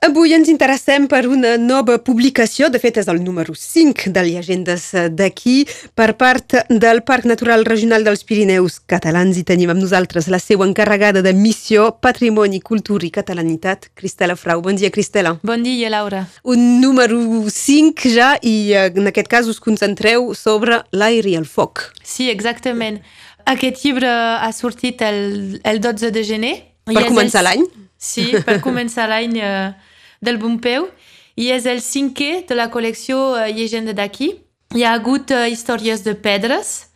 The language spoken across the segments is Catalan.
Avui ens interessem per una nova publicació, de fet és el número 5 de Llegendes d'aquí, per part del Parc Natural Regional dels Pirineus Catalans i tenim amb nosaltres la seva encarregada de missió Patrimoni, Cultura i Catalanitat, Cristela Frau. Bon dia, Cristela. Bon dia, Laura. Un número 5 ja i eh, en aquest cas us concentreu sobre l'aire i el foc. Sí, exactament. Aquest llibre ha sortit el, el 12 de gener. Per començar l'any? Sí, per començar l'any... Eh, del Pompeu i és el cinquè de la col·lecció uh, Llegenda d'aquí. Hi ha hagut uh, històries de pedres,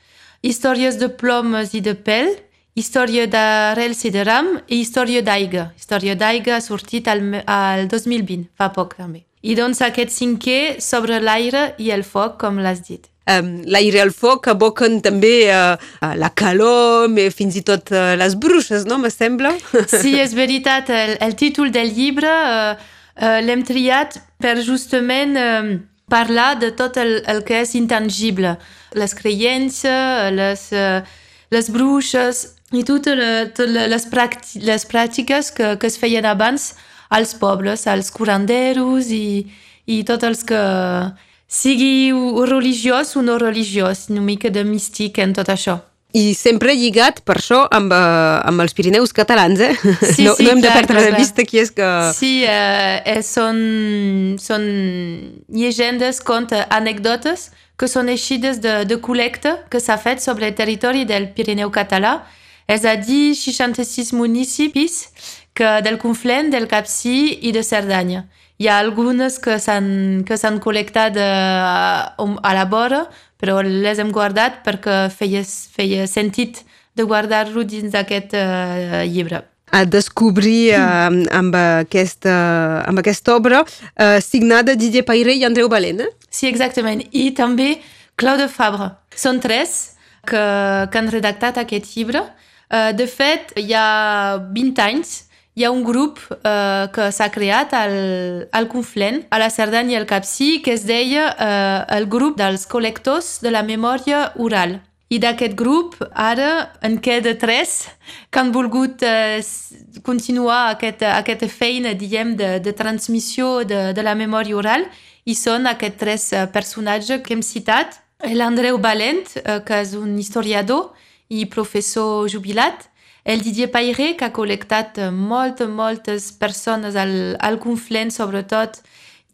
històries de plomes i de pèl, història d'arrels i de ram i història d'aigua. Història d'aigua ha sortit al, al 2020, fa poc també. I doncs aquest cinquè sobre l'aire i el foc, com l'has dit. Um, l'aire i el foc aboquen també uh, la calor, i fins i tot uh, les bruixes, no? Me sembla. Sí, és veritat. El, el títol del llibre uh, uh, l'hem triat per justament uh, parlar de tot el, el que és intangible, les creences, les, uh, les bruixes i totes les, les, les pràctiques que, que es feien abans als pobles, als curanderos i, i tots els que sigui religiós o no religiós, una mica de místic en tot això. I sempre lligat, per això, amb, uh, amb els Pirineus catalans, eh? Sí, no, sí, no hem clar, de perdre clar, de vista qui és que... Sí, uh, eh, són, són llegendes, contes, anècdotes que són eixides de, de col·lecta que s'ha fet sobre el territori del Pirineu català, és a dir, 66 municipis que del Conflent, del Capcí i de Cerdanya. Hi ha algunes que s'han col·lectat a, a la vora, però les hem guardat perquè feia, feia sentit de guardar-lo dins d'aquest uh, llibre. A descobrir uh, amb, aquesta, amb aquesta obra uh, signada Didier Paire i Andreu Balena. Sí, exactament. I també Claude Fabre. Són tres que, que han redactat aquest llibre. Uh, de fet, hi ha 20 anys hi ha un grup eh, que s'ha creat al, al Conflent, a la Cerdanya i al Capcí, que es deia eh, el grup dels col·lectors de la memòria oral. I d'aquest grup ara en queda tres que han volgut eh, continuar aquest, aquesta feina diguem, de, de transmissió de, de la memòria oral i són aquests tres eh, personatges que hem citat. L'Andreu Balent, eh, que és un historiador i professor jubilat, el Didier Paire, que ha col·lectat moltes, moltes persones al, al Conflent, sobretot,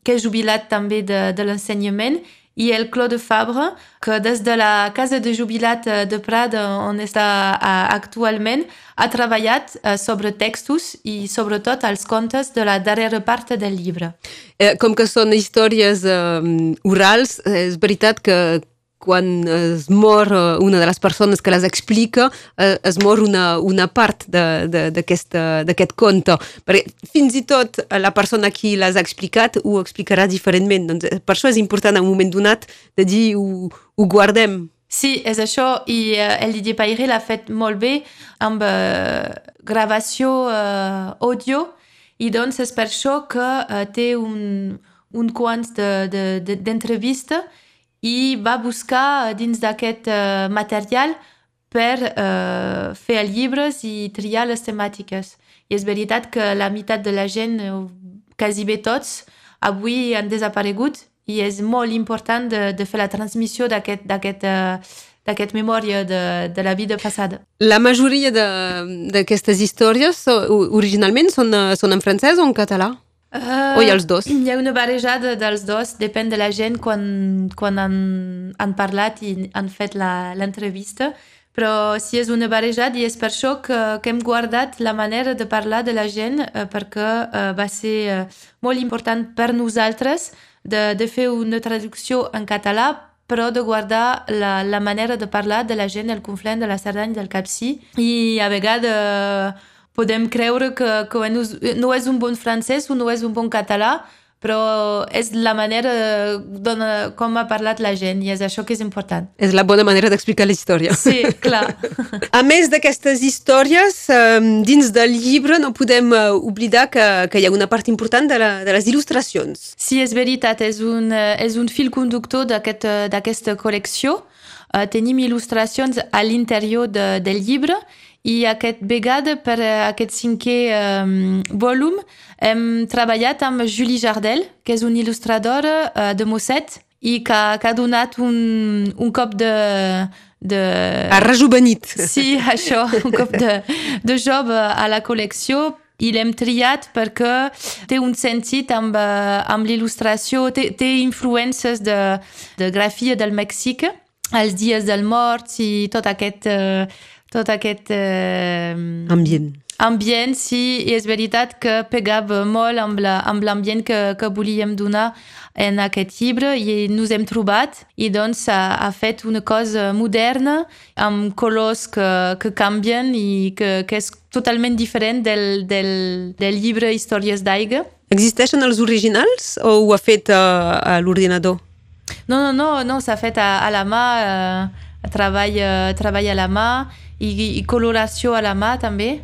que és jubilat també de, de l'ensenyament, i el Claude Fabre, que des de la casa de jubilat de Prada, on està actualment, ha treballat sobre textos i sobretot els contes de la darrera part del llibre. Eh, com que són històries eh, orals, és veritat que quan es mor eh, una de les persones que les explica, eh, es mor una, una part d'aquest conte. Perquè fins i tot la persona qui ha explicat ho explicarà diferentment. Doncs eh, per això és important en un moment donat de dir ho, ho guardem. Sí, és això, i uh, el Didier Paire l'ha fet molt bé amb uh, gravació uh, audio, i doncs és per això que uh, té un, un quant d'entrevistes de, de, i va buscar dins d'aquest uh, material per uh, fer llibres i triar les temàtiques. I és veritat que la meitat de la gent, quasi bé tots, avui han desaparegut i és molt important de, de fer la transmissió d'aquest d'aquesta memòria de, de la vida passada. La majoria d'aquestes històries originalment són, són en francès o en català? Uh, o hi ha els dos? Hi ha una barrejada dels dos, depèn de la gent quan, quan han, han parlat i han fet l'entrevista, però si és una barrejada i és per això que, que hem guardat la manera de parlar de la gent eh, perquè eh, va ser eh, molt important per nosaltres de, de fer una traducció en català però de guardar la, la manera de parlar de la gent del Conflent, de la Cerdanya, del Capcí. I a vegades podem creure que, que no és un bon francès o no és un bon català, però és la manera dona, com ha parlat la gent i és això que és important. És la bona manera d'explicar la història. Sí, clar. a més d'aquestes històries, dins del llibre no podem eh, oblidar que, que hi ha una part important de, la, de les il·lustracions. Sí, és veritat, és un, eh, és un fil conductor d'aquesta aquest, col·lecció. Tenim il·lustracions a l'interior de, del llibre i aquest vegada per aquest cinquè um, volum hem treballat amb Julie Jardel, que és una il·lustradora uh, de Mosset i que, que ha donat un, un cop de, de... Ha rejuvenit. Sí, això, un cop de, de job a la col·lecció i l'hem triat perquè té un sentit amb, amb l'il·lustració, té, té influències de, de grafia del Mèxic, els dies del mort i tot aquest, tot aquest uh, ambient ambient, sí, i és veritat que pegava molt amb l'ambient que, que volíem donar en aquest llibre i ens hem trobat i doncs ha, ha fet una cosa moderna amb colors que, que canvien i que, que és totalment diferent del, del, del llibre Històries d'aigua. Existeixen els originals o ho ha fet a, a l'ordinador? No, no, no, no s'ha fet a, a la mà, a, treball, a, treball a la mà i, i coloració a la mà també.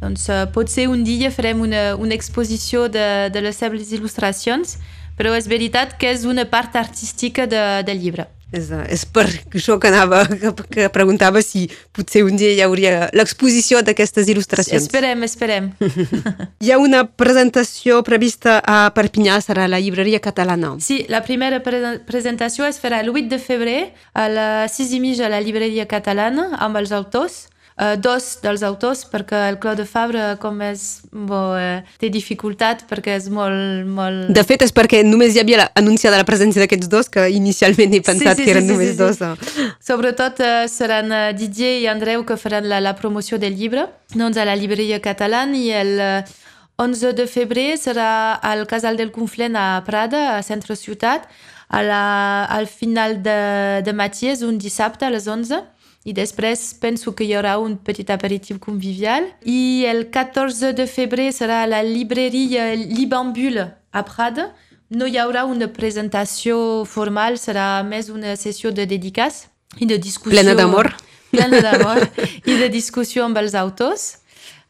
Doncs uh, potser un dia farem una, una exposició de, de les seves il·lustracions, però és veritat que és una part artística de, del llibre. És, és per això que anava, que, que preguntava si potser un dia hi hauria l'exposició d'aquestes il·lustracions. Esperem, esperem. hi ha una presentació prevista a Perpinyà, serà a la llibreria catalana. Sí, la primera pre presentació es farà el 8 de febrer a les 6 i mitja a la llibreria catalana amb els autors Uh, dos dels autors, perquè el Claude Fabre, com és, bo, uh, té dificultat perquè és molt, molt... De fet, és perquè només hi havia anunciada la presència d'aquests dos, que inicialment he pensat sí, sí, que eren sí, sí, només sí, dos. Sí. Sobretot uh, seran uh, Didier i Andreu que faran la, la promoció del llibre, doncs a la llibreria catalana, i el... Uh, 11 de febrer serà al Casal del Conflent a Prada, a Centre Ciutat, a la, al final de, de matí, és un dissabte a les 11 i després penso que hi haurà un petit aperitiu convivial. I el 14 de febrer serà a la llibreria Libambule a Prada. No hi haurà una presentació formal, serà més una sessió de dedicats i de discussió. Plena d'amor. Plena d'amor i de discussió amb els autors.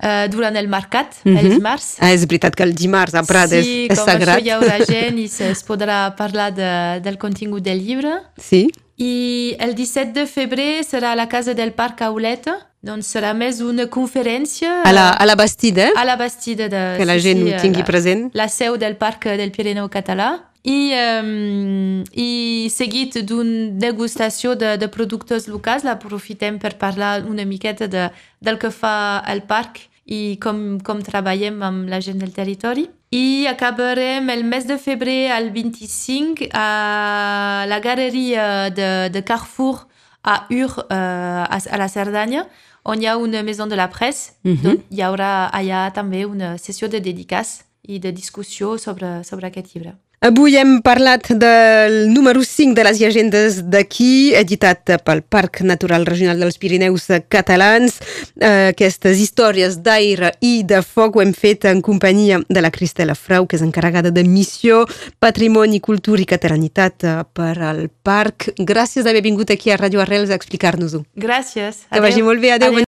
Uh, durant el mercat, mm -hmm. el dimarts. Ah, és veritat que el dimarts a Prada sí, és, és sagrat. Sí, com això hi haurà gent i es podrà parlar de, del contingut del llibre. Sí. I el 17 de febrer serà a la Casa del Parc Auleta, doncs serà més una conferència... A la, a la Bastida? A la Bastida. De, que la gent sí, ho tingui la, present. La seu del Parc del Pirineu Català. I, um, i seguit d'una degustació de, de productes locals, l'aprofitem per parlar una miqueta de, del que fa el parc i com, com treballem amb la gent del territori. I acabarem el mes de febrer al 25 a la galeria de, de Carrefour a Ur, uh, a, a la Cerdanya, on hi ha una maison de la presse. Mm -hmm. Donc, hi haurà allà també una sessió de dedicats i de discussió sobre, sobre aquest llibre. Avui hem parlat del número 5 de les llegendes d'aquí, editat pel Parc Natural Regional dels Pirineus Catalans. Aquestes històries d'aire i de foc ho hem fet en companyia de la Cristela Frau, que és encarregada de missió, patrimoni, cultura i catalanitat eh, per al parc. Gràcies d'haver vingut aquí a Radio Arrels a explicar-nos-ho. Gràcies. Que vagi molt bé. Adéu. Adéu.